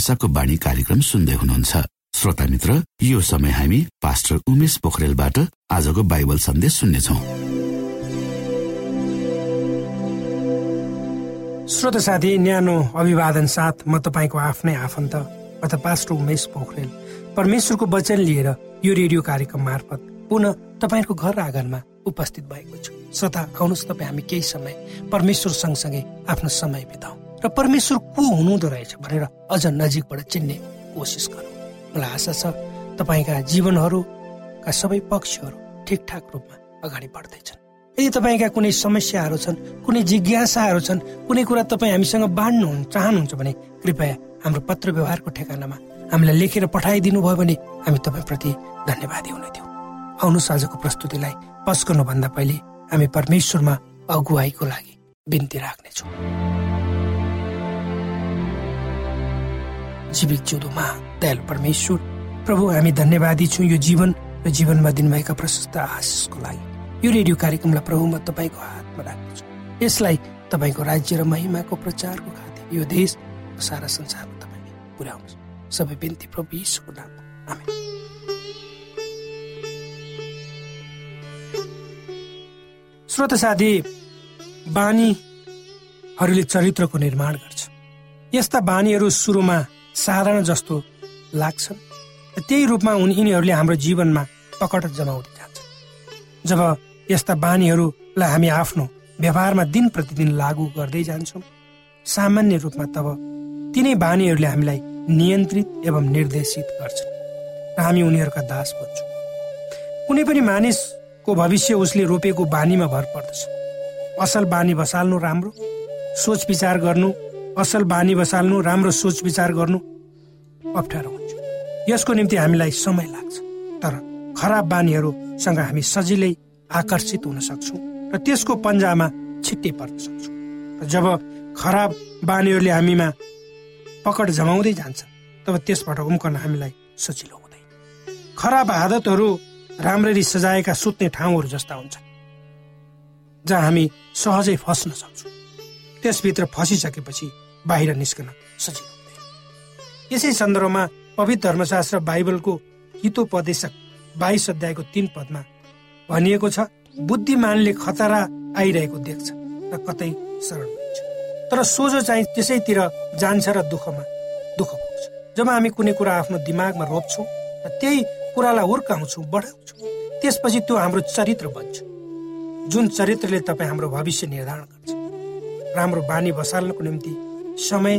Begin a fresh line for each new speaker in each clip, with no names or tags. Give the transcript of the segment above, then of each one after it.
आशाको बाणी कार्यक्रम सुन्दै हुनुहुन्छ। श्रोता मित्र यो समय हामी पास्टर उमेश पोखरेलबाट आजको बाइबल सन्देश सुन्नेछौ।
श्रोत साथी न्यानो अभिवादन साथ म तपाईँको आफ्नै आफन्त अथवा पास्टर उमेश पोखरेल। परमेश्वरको वचन लिएर यो रेडियो कार्यक्रम मार्फत पुनः तपाईँको घर आँगनमा उपस्थित भएको छु। श्रोता आउनुहोस् तपाईँ हामी केही समय परमेश्वर सँगसँगै आफ्नो समय बिताउँ। र परमेश्वर को हुनुहुँदो रहेछ भनेर अझ नजिकबाट चिन्ने कोसिस गरौँ। मलाई आशा छ तपाईँका जीवनहरूका सबै पक्षहरू ठिकठाक रूपमा अगाडि बढ्दैछन्। यदि तपाईँका कुनै समस्याहरू छन् कुनै जिज्ञासाहरू छन् कुनै कुरा तपाईँ हामीसँग बाँड्नु चाहनुहुन्छ भने कृपया हाम्रो पत्र व्यवहारको ठेगानामा हामीलाई लेखेर पठाइदिनु भयो भने हामी तपाईँप्रति धन्यवादी हुने थियौँ। आउनुहोस् आजको प्रस्तुतिलाई पस गर्नुभन्दा पहिले हामी परमेश्वरमा अगुवाईको लागि बिन्ती राख्नेछौँ। जीवित जिउँदोमा दयालु परमेश्वर। प्रभु हामी धन्यवादी छौँ यो जीवन र जीवनमा दिनुभएका प्रशस्त आशिषको लागि। यो रेडियो कार्यक्रमलाई प्रभु म तपाईँको हातमा राख्नेछु यसलाई तपाईँको राज्य र महिमाको प्रचारको खातिर यो देश सारा संसारमा तपाईँले पुर्याउनुहोस्। सबै बिन्ती प्रभु यीशुको नाममा। आमेन। श्रोत साथी बानीहरूले चरित्रको निर्माण गर्छ। यस्ता बानीहरू सुरुमा साधारण जस्तो लाग्छन्। र त्यही रूपमा उनी यिनीहरूले हाम्रो जीवनमा पकड जमाउँदै जान्छन्। जब यस्ता बानीहरूलाई हामी आफ्नो व्यवहारमा दिन प्रतिदिन लागू गर्दै जान्छौँ सामान्य रूपमा तब तिनै बानीहरूले हामीलाई नियन्त्रित एवं निर्देशित गर्छन् र हामी उनीहरूका दास बन्छौँ। कुनै पनि मानिस को भविष्य उसले रोपेको बानीमा भर पर्दछ। असल बानी बसाल्नु राम्रो सोच विचार गर्नु असल बानी बसाल्नु राम्रो सोच विचार गर्नु अप्ठ्यारो हुन्छ। यसको निम्ति हामीलाई समय लाग्छ तर खराब बानीहरूसँग हामी सजिलै आकर्षित हुन सक्छौँ र त्यसको पन्जामा छिट्टै पर्न सक्छौँ। र जब खराब बानीहरूले हामीमा पकड जमाउँदै जान्छ तब त्यसबाट उम्कन हामीलाई सजिलो हुँदैन। खराब आदतहरू राम्ररी सजाएका सुत्ने ठाउँहरू जस्ता हुन्छ जहाँ हामी सहजै फस्न सक्छौँ। त्यसभित्र फसिसकेपछि बाहिर निस्कन सजिलो यसै सन्दर्भमा पवित्र धर्मशास्त्र बाइबलको हितोपदेशक बाइस अध्यायको तीन पदमा भनिएको छ बुद्धिमानले खतरा आइरहेको देख्छ र कतै शरण हुन्छ। तर सोझो चाहिँ त्यसैतिर जान्छ र दुःखमा दुःख पाउँछ जब हामी कुनै कुरा आफ्नो दिमागमा रोप्छौँ र त्यही कुरालाई हुर्काउँछौँ बढाउँछौँ त्यसपछि त्यो हाम्रो चरित्र बन्छ। जुन चरित्रले तपाईँ हाम्रो भविष्य निर्धारण गर्छ। राम्रो बानी बसाल्नको निम्ति समय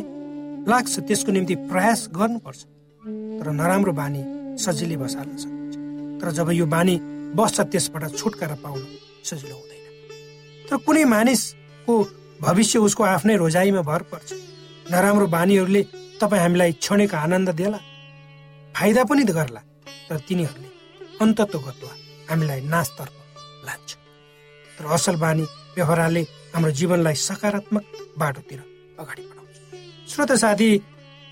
लाग्छ त्यसको निम्ति प्रयास गर्नुपर्छ। तर नराम्रो बानी सजिलै बसाल्न सकिन्छ। तर जब यो बानी बस्छ त्यसबाट छुटकारा पाउन सजिलो हुँदैन। तर कुनै मानिसको भविष्य उसको आफ्नै रोजाइमा भर पर्छ। नराम्रो बानीहरूले तपाईँ हामीलाई क्षणिक आनन्द देला फाइदा पनि गर्ला तर तिनीहरूले अन्तत्वगत्व हामीलाई नाचतर्फ लान्छ। तर असल बानी व्यवहारले हाम्रो जीवनलाई सकारात्मक बाटोतिर अगाडि बढाउँछ। श्रोत साथी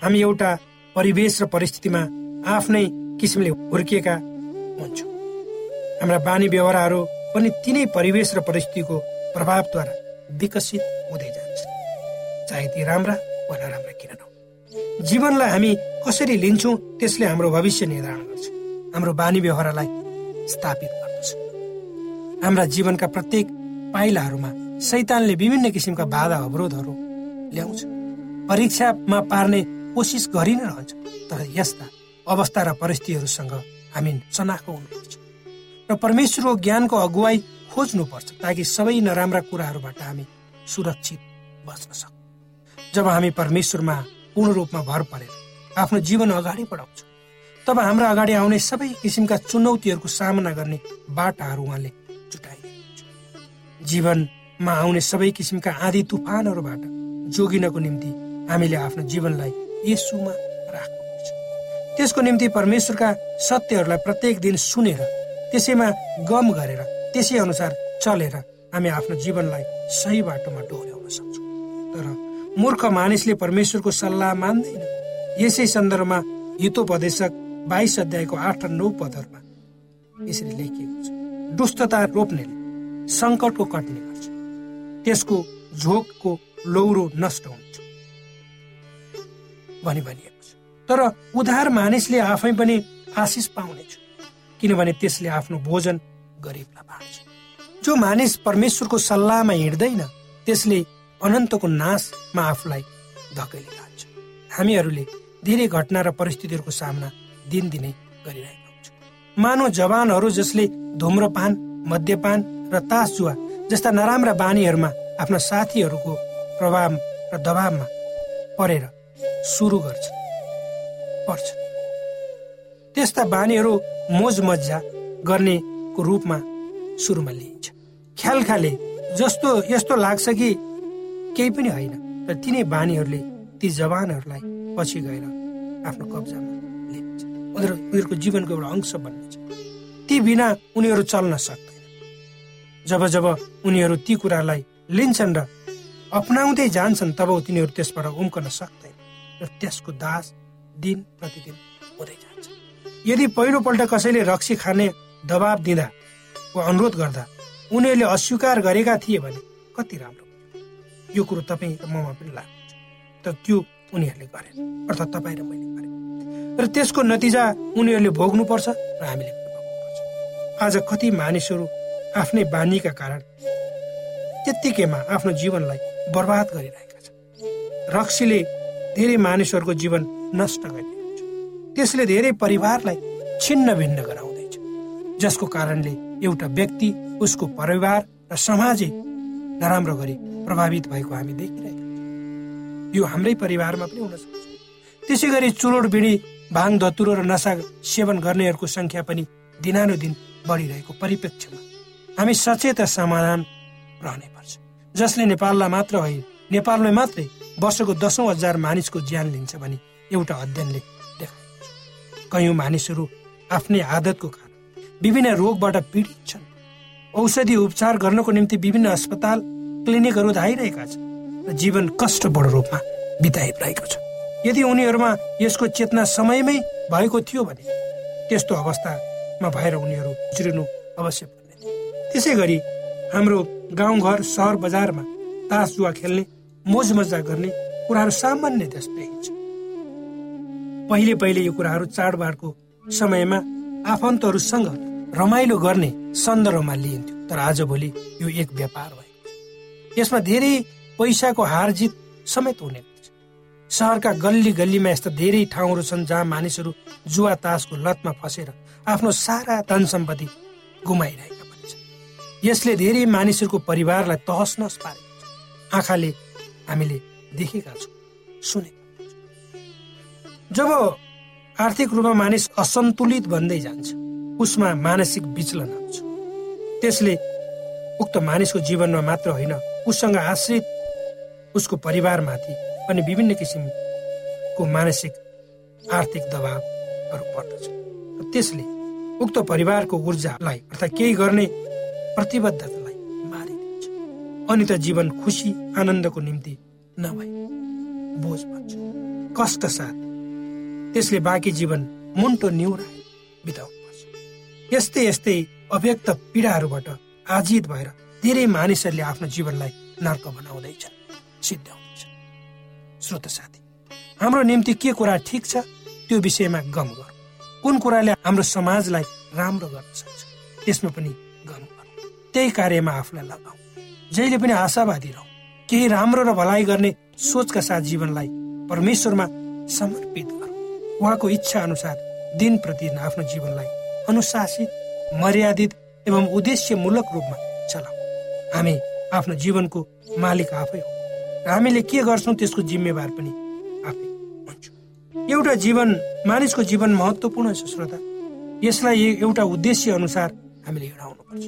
हामी एउटा परिवेश र परिस्थितिमा आफ्नै किसिमले हुर्किएका हुन्छौँ। हाम्रा बानी व्यवहारहरू पनि तिनै परिवेश र परिस्थितिको प्रभावद्वारा विकसित हुँदै जान्छ। चाहे ती राम्रा वा नराम्रा किन नहुन् जीवनलाई हामी कसरी लिन्छौँ त्यसले हाम्रो भविष्य निर्धारण गर्छ। हाम्रो बानी व्यवहारलाई स्थापित गर्दछ। हाम्रा जीवनका प्रत्येक पाइलाहरूमा सैतानले विभिन्न किसिमका बाधा अवरोधहरू ल्याउँछ। परीक्षामा पार्ने कोसिस गरि नै रहन्छ। तर यस्ता अवस्था र परिस्थितिहरूसँग हामी चनाखो हुनुपर्छ। र परमेश्वरको ज्ञानको अगुवाई खोज्नुपर्छ ताकि सबै नराम्रा कुराहरूबाट हामी सुरक्षित बच्न सकौँ। जब हामी परमेश्वरमा पूर्ण रूपमा भर परेर आफ्नो जीवन अगाडि बढाउँछौँ तब हाम्रो अगाडि आउने सबै किसिमका चुनौतीहरूको सामना गर्ने बाटाहरू उहाँले जुटाइदिनुहुन्छ। जीवनमा आउने सबै किसिमका आधी तुफानहरूबाट जोगिनको निम्ति हामीले आफ्नो जीवनलाई यसुमा राख्नुपर्छ त्यसको निम्ति परमेश्वरका सत्यहरूलाई प्रत्येक दिन सुनेर त्यसैमा गम गरेर त्यसै अनुसार चलेर हामी आफ्नो जीवनलाई सही बाटोमा डोर्याउन सक्छौँ। तर मूर्ख मानिसले परमेश्वरको सल्लाह मान्दैन। यसै सन्दर्भमा हितोपदेशक बाइस अध्यायको आठ र नौ पदहरूमा यसरी लेखिएको छ दुष्टता रोप्नेले सङ्कटको कट्ने गर्छ त्यसको झोकको लौरो नष्ट हुन्छ। भनी भनिएको छ। तर उधार मानिसले आफै पनि आशिष पाउनेछ किनभने त्यसले आफ्नो भोजन गरिबलाई बाँड्छ जो मानिस परमेश्वरको सल्लाहमा हिँड्दैन त्यसले अनन्तको नाशमा आफूलाई धकेली लान्छ। हामीहरूले धेरै घटना र परिस्थितिहरूको सामना दिनदिनै गरिरहेका हुन्छौँ। मानव जवानहरू जसले धुम्रपान मद्यपान र तास जुवा जस्ता नराम्रा बानीहरूमा आफ्ना साथीहरूको प्रभाव र दबावमा परेर सुरु गर्छ। पर्छ। त्यस्ता बानीहरू मोज मजा गर्नेको रूपमा सुरुमा लिइन्छ। ख्याल खाले जस्तो यस्तो लाग्छ कि केही पनि होइन र तिनै बानीहरूले ती जवानहरूलाई पछि गएर आफ्नो कब्जामा लिन्छ उनीहरू उनीहरूको जीवनको एउटा अंश बन्नेछ। ती बिना उनीहरू चल्न सक्दैन। जब जब उनीहरू ती कुरालाई लिन्छन् र अपनाउँदै जान्छन् तब तिनीहरू त्यसबाट उम्कन सक्दैन। र त्यसको दास दिन प्रतिदिन हुँदै जान्छ। यदि पहिलोपल्ट कसैले रक्सी खाने दबाब दिँदा वा अनुरोध गर्दा उनीहरूले अस्वीकार गरेका थिए भने कति राम्रो यो कुरो तपाईँ र ममा पनि लाग्छ तर त्यो उनीहरूले गरेन अर्थात् तपाईँ र मैले गरेँ र त्यसको नतिजा उनीहरूले भोग्नुपर्छ र हामीले आज कति मानिसहरू आफ्नै बानीका कारण त्यत्तिकैमा आफ्नो जीवनलाई बर्बाद गरिरहेका छन्। रक्सीले धेरै मानिसहरूको जीवन नष्ट गरिदिन्छ। त्यसले धेरै परिवारलाई छिन्न भिन्न गराउँदैछ। जसको कारणले एउटा व्यक्ति उसको परिवार र समाजै नराम्रो गरी प्रभावित भएको हामी देखिरहेका छौँ। यो हाम्रै परिवारमा पनि हुन सक्छ। त्यसै गरी चुरोड बिडी भाङ धतुरो र नसा सेवन गर्नेहरूको सङ्ख्या पनि दिनानुदिन बढिरहेको परिप्रेक्ष्यमा हामी सचेत समाधान रहने पर्छ। जसले नेपाललाई मात्र होइन नेपालमै मात्रै वर्षको दसौँ हजार मानिसको ज्यान लिन्छ भने एउटा अध्ययनले देखाएको कयौँ मानिसहरू आफ्नै आदतको कारण विभिन्न रोगबाट पीडित छन्। औषधि उपचार गर्नको निम्ति विभिन्न अस्पताल क्लिनिकहरू धाइरहेका छन् र जीवन कष्टपूर्ण रूपमा बिताइरहेको छ। यदि उनीहरूमा यसको चेतना समयमै भएको थियो भने त्यस्तो अवस्थामा भएर उनीहरू गुज्रिनु अवश्य पर्ने त्यसै गरी हाम्रो गाउँघर सहर बजारमा तास जुवा खेल्ने मोज मजा गर्ने कुराहरू सामान्य जस्तै छ पहिले पहिले यो कुराहरू चाडबाडको समयमा आफन्तहरूसँग रमाइलो गर्ने सन्दर्भमा लिइन्थ्यो तर आजभोलि यो एक व्यापार भएको यसमा धेरै पैसाको हार जित समेत हुने गर्छ। सहरका गल्ली गल्लीमा यस्ता धेरै ठाउँहरू छन् जहाँ मानिसहरू जुवा तासको लतमा फसेर आफ्नो सारा धन सम्पत्ति गुमाइरहेका पनि छन्। यसले धेरै मानिसहरूको परिवारलाई तहस नहस पारेको आँखाले हामीले देखेका छौँ सुनेका जब आर्थिक रूपमा मानिस असन्तुलित बन्दै जान्छ उसमा मानसिक विचलन आउँछ। त्यसले उक्त मानिसको जीवनमा मात्र होइन उसँग आश्रित उसको परिवारमाथि पनि विभिन्न किसिमको मानसिक आर्थिक दबावहरू पर्दछ। त्यसले उक्त परिवारको ऊर्जालाई अर्थात् केही गर्ने प्रतिबद्धतालाई मारिदिन्छ अनि त जीवन खुसी आनन्दको निम्ति नभए बोझ बन्छ कष्ट साथ। त्यसले बाँकी जीवन मुन्टो निहुरा बिताउनु पर्छ। यस्तै यस्तै अव्यक्त पीडाहरूबाट आजित भएर धेरै मानिसहरूले आफ्नो जीवनलाई नर्क बनाउँदैछन् सिद्ध्याउँदैछन् श्रोत साथी हाम्रो निम्ति के कुरा ठिक छ? त्यो विषयमा गम गरौँ। कुन कुराले हाम्रो समाजलाई राम्रो गर्न सक्छ? त्यसमा पनि गम गरौँ। त्यही कार्यमा आफूलाई लगाऊ। जहिले पनि आशावादी रहौ। केही राम्रो र भलाइ गर्ने सोचका साथ जीवनलाई परमेश्वरमा समर्पित गरौँ। उहाँको इच्छा अनुसार दिन प्रतिदिन आफ्नो जीवनलाई अनुशासित मर्यादित एवं उद्देश्यमूलक रूपमा चलाऊ। हामी आफ्नो जीवनको मालिक आफै हो र हामीले के गर्छौँ त्यसको जिम्मेवार पनि आफै हुन्छौँ। एउटा जीवन मानिसको जीवन महत्त्वपूर्ण छ श्रोता। यसलाई एउटा उद्देश्य अनुसार हामीले हिँडाउनु पर्छ।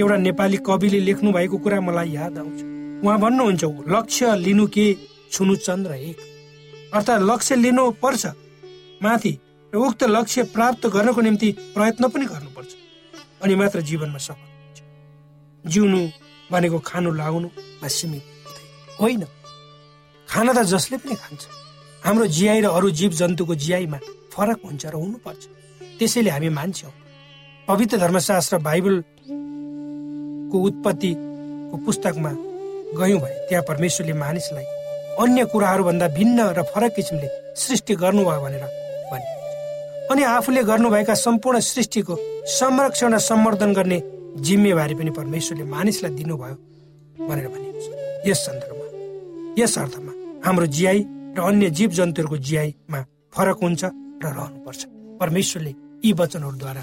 एउटा नेपाली कविले लेख्नु भएको कुरा मलाई याद आउँछ। उहाँ भन्नुहुन्छ लक्ष्य लिनु के? छुनु चन्द्र एक। अर्थात् लक्ष्य लिनु पर्छ। माथि र उक्त लक्ष्य प्राप्त गर्नको निम्ति प्रयत्न पनि गर्नुपर्छ। अनि मात्र जीवनमा सफल हुन्छ। जिउनु भनेको खानु लाउनु सीमित होइन। खाना त जसले पनि खान्छ। हाम्रो जियाई र अरू जीव जन्तुको जियाईमा फरक हुन्छ र हुनुपर्छ। त्यसैले हामी मान्छौँ पवित्र धर्मशास्त्र बाइबलको उत्पत्तिको पुस्तकमा गयौँ भने त्यहाँ परमेश्वरले मानिसलाई अन्य कुराहरूभन्दा भिन्न र फरक किसिमले सृष्टि गर्नुभयो भनेर भने। अनि आफूले गर्नुभएका सम्पूर्ण सृष्टिको संरक्षण र सम्वर्धन गर्ने जिम्मेवारी पनि परमेश्वरले मानिसलाई दिनुभयो भनेर भनिएको छ। यस सन्दर्भमा यस अर्थमा हाम्रो जियाई र अन्य जीव जन्तुहरूको जियाईमा फरक हुन्छ र रहनुपर्छ। परमेश्वरले यी वचनहरूद्वारा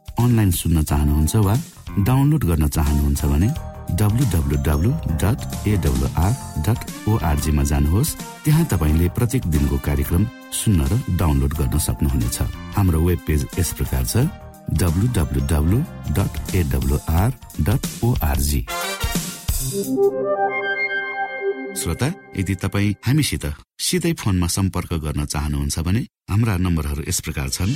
अनलाइन सुन्न चाहनुहुन्छ वा डाउनलोड गर्न चाहनुहुन्छ भने डब्लु डट एडब्लुआर डट ओआरजीमा जानुहोस्। त्यहाँ तपाईँले प्रत्येक दिनको कार्यक्रम सुन्न र डाउनलोड गर्न सक्नुहुनेछ। हाम्रो वेब पेज यस प्रकार छ W W W dot AWR dot ORG श्रोता यदि तपाईँ हामीसित सिधै फोनमा सम्पर्क गर्न चाहनुहुन्छ भने हाम्रा नम्बरहरू यस प्रकार छन्।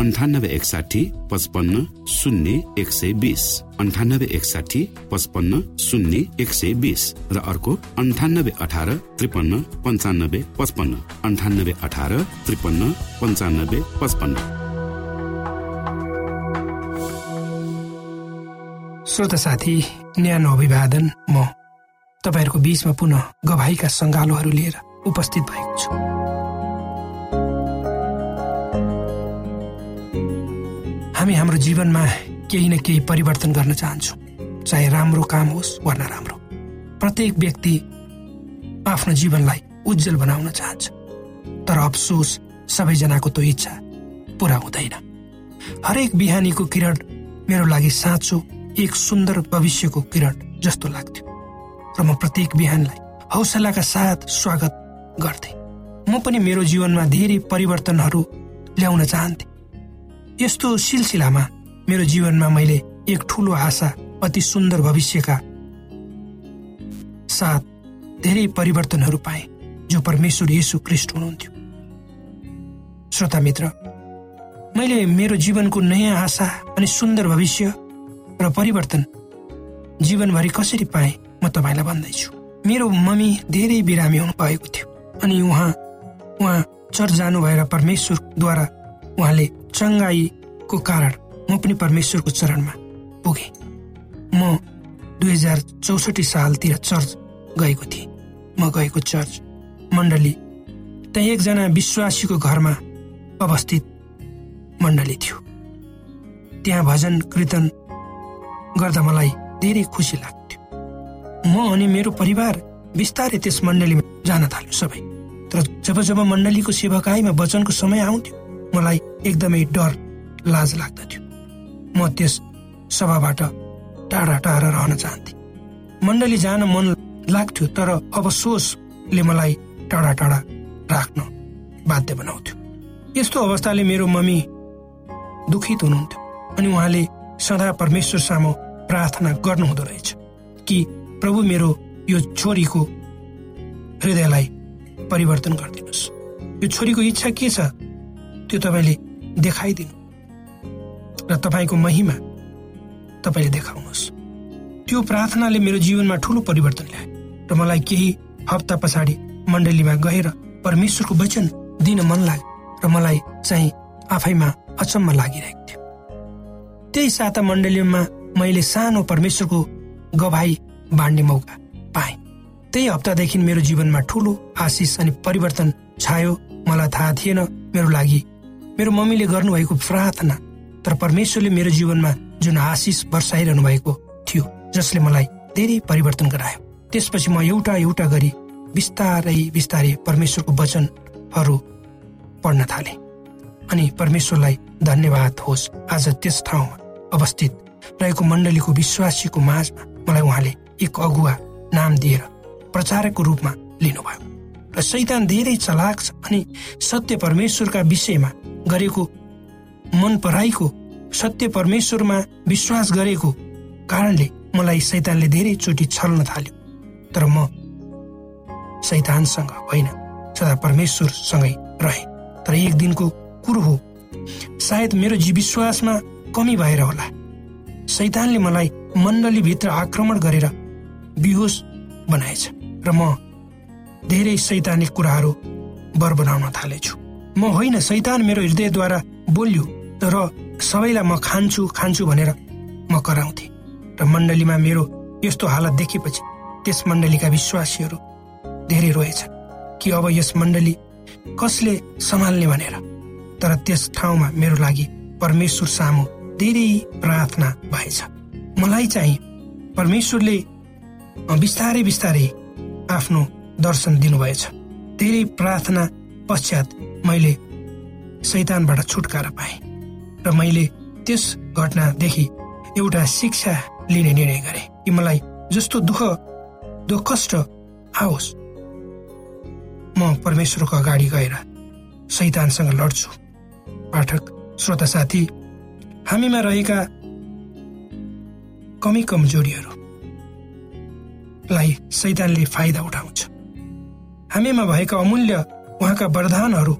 अन्ठानब्बे एकसाठी पचपन्न शून्य एक सय बिस। अन्ठानब्बे एकसाठी पचपन्न शून्य एक सय बिस। र अर्को अन्ठानब्बे अठार त्रिपन्न पन्चानब्बे पचपन्न। अन्ठानब्बे अठार त्रिपन्न पन्चानब्बे पचपन्न।
श्रोता साथी न्यानो अभिवादन म तपाईँहरूको बीचमा पुनः गवाईका सङ्गालोहरू लिएर उपस्थित भएको छु। हामी हाम्रो जीवनमा केही न केही परिवर्तन गर्न चाहन्छौँ। चाहे राम्रो काम होस् वा नराम्रो। प्रत्येक व्यक्ति आफ्नो जीवनलाई उज्जवल बनाउन चाहन्छ। तर अफसोस सबैजनाको त्यो इच्छा पुरा हुँदैन। हरेक बिहानीको किरण मेरो लागि साँचो एक सुन्दर भविष्यको किरण जस्तो लाग्थ्यो। र म प्रत्येक बिहानलाई हौसलाका साथ स्वागत गर्थे। म पनि मेरो जीवनमा धेरै परिवर्तनहरू ल्याउन चाहन्थे। यस्तो सिलसिलामा मेरो जीवनमा मैले एक ठुलो आशा अति सुन्दर भविष्यका साथ धेरै परिवर्तनहरू पाए जो परमेश्वर येसु क्रिस्ट हुनुहुन्थ्यो। श्रोता मित्र मैले मेरो जीवनको नयाँ आशा अनि सुन्दर भविष्य र परिवर्तन जीवनभरि कसरी पाएँ म तपाईँलाई भन्दैछु। मेरो मम्मी धेरै बिरामी हुनु भएको थियो अनि उहाँ उहाँ चर्च जानु भएर परमेश्वरद्वारा उहाँले चङ्गाईको कारण म पनि परमेश्वरको चरणमा पुगेँ। म दुई हजार चौसठी सालतिर चर्च गएको थिएँ। म गएको चर्च मण्डली त्यहाँ एकजना विश्वासीको घरमा अवस्थित मण्डली थियो। त्यहाँ भजन कीर्तन गर्दा मलाई धेरै खुसी लाग्थ्यो। म अनि मेरो परिवार बिस्तारै त्यस मण्डलीमा जान थाल्यो सबै। तर जब जब मण्डलीको सेवाकाईमा वचनको समय आउँथ्यो मलाई एकदमै डर लाज लाग्दथ्यो। म त्यस सभाबाट टाढा टाढा रहन चाहन्थे। मण्डली जान मन लाग्थ्यो तर अवसोसले मलाई टाढा टाढा राख्न बाध्य बनाउँथ्यो। यस्तो अवस्थाले मेरो मम्मी दुखित हुनुहुन्थ्यो अनि उहाँले सदा परमेश्वर सामु प्रार्थना गर्नुहुँदो रहेछ कि प्रभु मेरो यो छोरीको हृदयलाई परिवर्तन गरिदिनुहोस्। यो छोरीको इच्छा के छ? त्यो तपाईँले देखाइदिनु। र तपाईँको महिमा तपाईँले देखाउनुहोस्। त्यो प्रार्थनाले मेरो जीवनमा ठुलो परिवर्तन ल्यायो र मलाई केही हप्ता पछाडि मण्डलीमा गएर परमेश्वरको वचन दिन मन लाग्यो र मलाई चाहिँ आफैमा अचम्म लागिरहेको थियो। त्यही साता मण्डलीमा मैले सानो परमेश्वरको गवाई बाँड्ने मौका पाएँ। त्यही हप्तादेखि मेरो जीवनमा ठुलो आशिष अनि परिवर्तन छायो। मलाई थाहा थिएन मेरो लागि मेरो मम्मीले गर्नुभएको प्रार्थना तर परमेश्वरले मेरो जीवनमा जुन आशिष वर्षाइरहनु भएको थियो जसले मलाई धेरै परिवर्तन गरायो। त्यसपछि म एउटा एउटा गरी बिस्तारै बिस्तारै परमेश्वरको वचनहरू पढ्न थालेँ। अनि परमेश्वरलाई धन्यवाद होस्। आज त्यस ठाउँमा अवस्थित रहेको मण्डलीको विश्वासीको माझमा मलाई उहाँले एक अगुवा नाम दिएर प्रचारकको रूपमा लिनुभयो। र सैतान धेरै चलाक छ अनि सत्य परमेश्वरका विषयमा गरेको मन पराईको सत्य परमेश्वरमा विश्वास गरेको कारणले मलाई सैतानले धेरै चोटि छल्न थाल्यो। तर म सैतानसँग होइन सदा परमेश्वरसँगै रहे। तर एक दिनको कुरो हो सायद मेरो जी विश्वासमा कमी भएर होला। सैतानले मलाई मण्डलीभित्र आक्रमण गरेर बिहोस बनाएछ र म धेरै सैतानिक कुराहरू बर बनाउन थालेछु। म होइन सैतान मेरो हृदयद्वारा बोल्यो र सबैलाई म खान्छु खान्छु भनेर म कराउँथे। र मण्डलीमा मेरो यस्तो हालत देखेपछि त्यस मण्डलीका विश्वासीहरू धेरै रोएछन् कि अब यस मण्डली कसले सम्हाल्ने भनेर। तर त्यस ठाउँमा मेरो लागि परमेश्वर सामु धेरै प्रार्थना भएछ। मलाई चाहिँ परमेश्वरले बिस्तारै बिस्तारै आफ्नो दर्शन दिनुभएछ। धेरै प्रार्थना पश्चात मैले सैतानबाट छुटकारा पाएँ र मैले त्यस घटनादेखि एउटा शिक्षा लिने निर्णय गरेँ कि मलाई जस्तो दुःख दुःख कष्ट आओस्। म परमेश्वरको अगाडि गएर सैतानसँग लड्छु। पाठक श्रोता साथी हामीमा रहेका कमी कमजोरीहरूलाई सैतानले फाइदा उठाउँछ। हामीमा भएका अमूल्य उहाँका वरदानहरू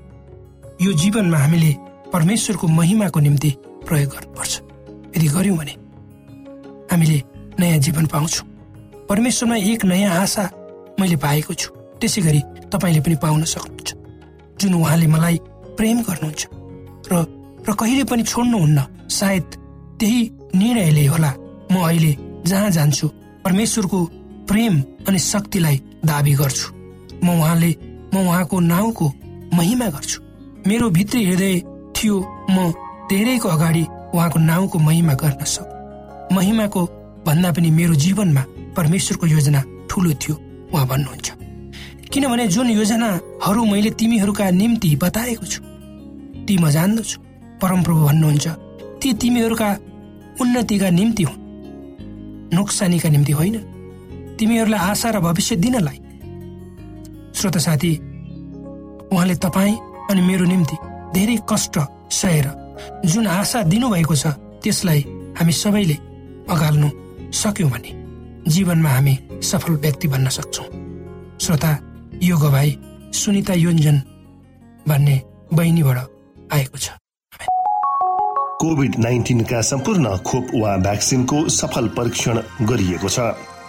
यो जीवनमा हामीले परमेश्वरको महिमाको निम्ति प्रयोग गर्नुपर्छ। यदि गर्यौँ भने हामीले नयाँ जीवन पाउँछौँ। परमेश्वरमा एक नयाँ आशा मैले पाएको छु। त्यसै गरी तपाईँले पनि पाउन सक्नुहुन्छ। जुन उहाँले मलाई प्रेम गर्नुहुन्छ र र कहिले पनि छोड्नुहुन्न सायद त्यही निर्णयले होला म अहिले जहाँ जान्छु परमेश्वरको प्रेम अनि शक्तिलाई दावी गर्छु। म उहाँले म उहाँको नाउँको महिमा गर्छु। मेरो भित्री हृदय थियो म धेरैको अगाडि उहाँको नाउँको महिमा गर्न सक् महिमाको भन्दा पनि मेरो जीवनमा परमेश्वरको योजना ठुलो थियो उहाँ भन्नुहुन्छ। किनभने जुन योजनाहरू मैले तिमीहरूका निम्ति बताएको छु ती म जान्दछु। परमप्रभु भन्नुहुन्छ ती तिमीहरूका उन्नतिका निम्ति हुन्। नोक्सानीका निम्ति होइन। तिमीहरूलाई आशा र भविष्य दिनलाई श्रोत साथी उहाँले तपाईँ अनि मेरो निम्ति धेरै कष्ट सहेर जुन आशा दिनुभएको छ त्यसलाई हामी सबैले अगाल्नु सक्यौँ भने जीवनमा हामी सफल व्यक्ति बन्न सक्छौँ। श्रोता यो गवाई सुनिता योन्जन भन्ने बहिनीबाट आएको छ।
कोभिड नाइन्टिनका सम्पूर्ण खोप वा भ्याक्सिनको सफल परीक्षण गरिएको छ।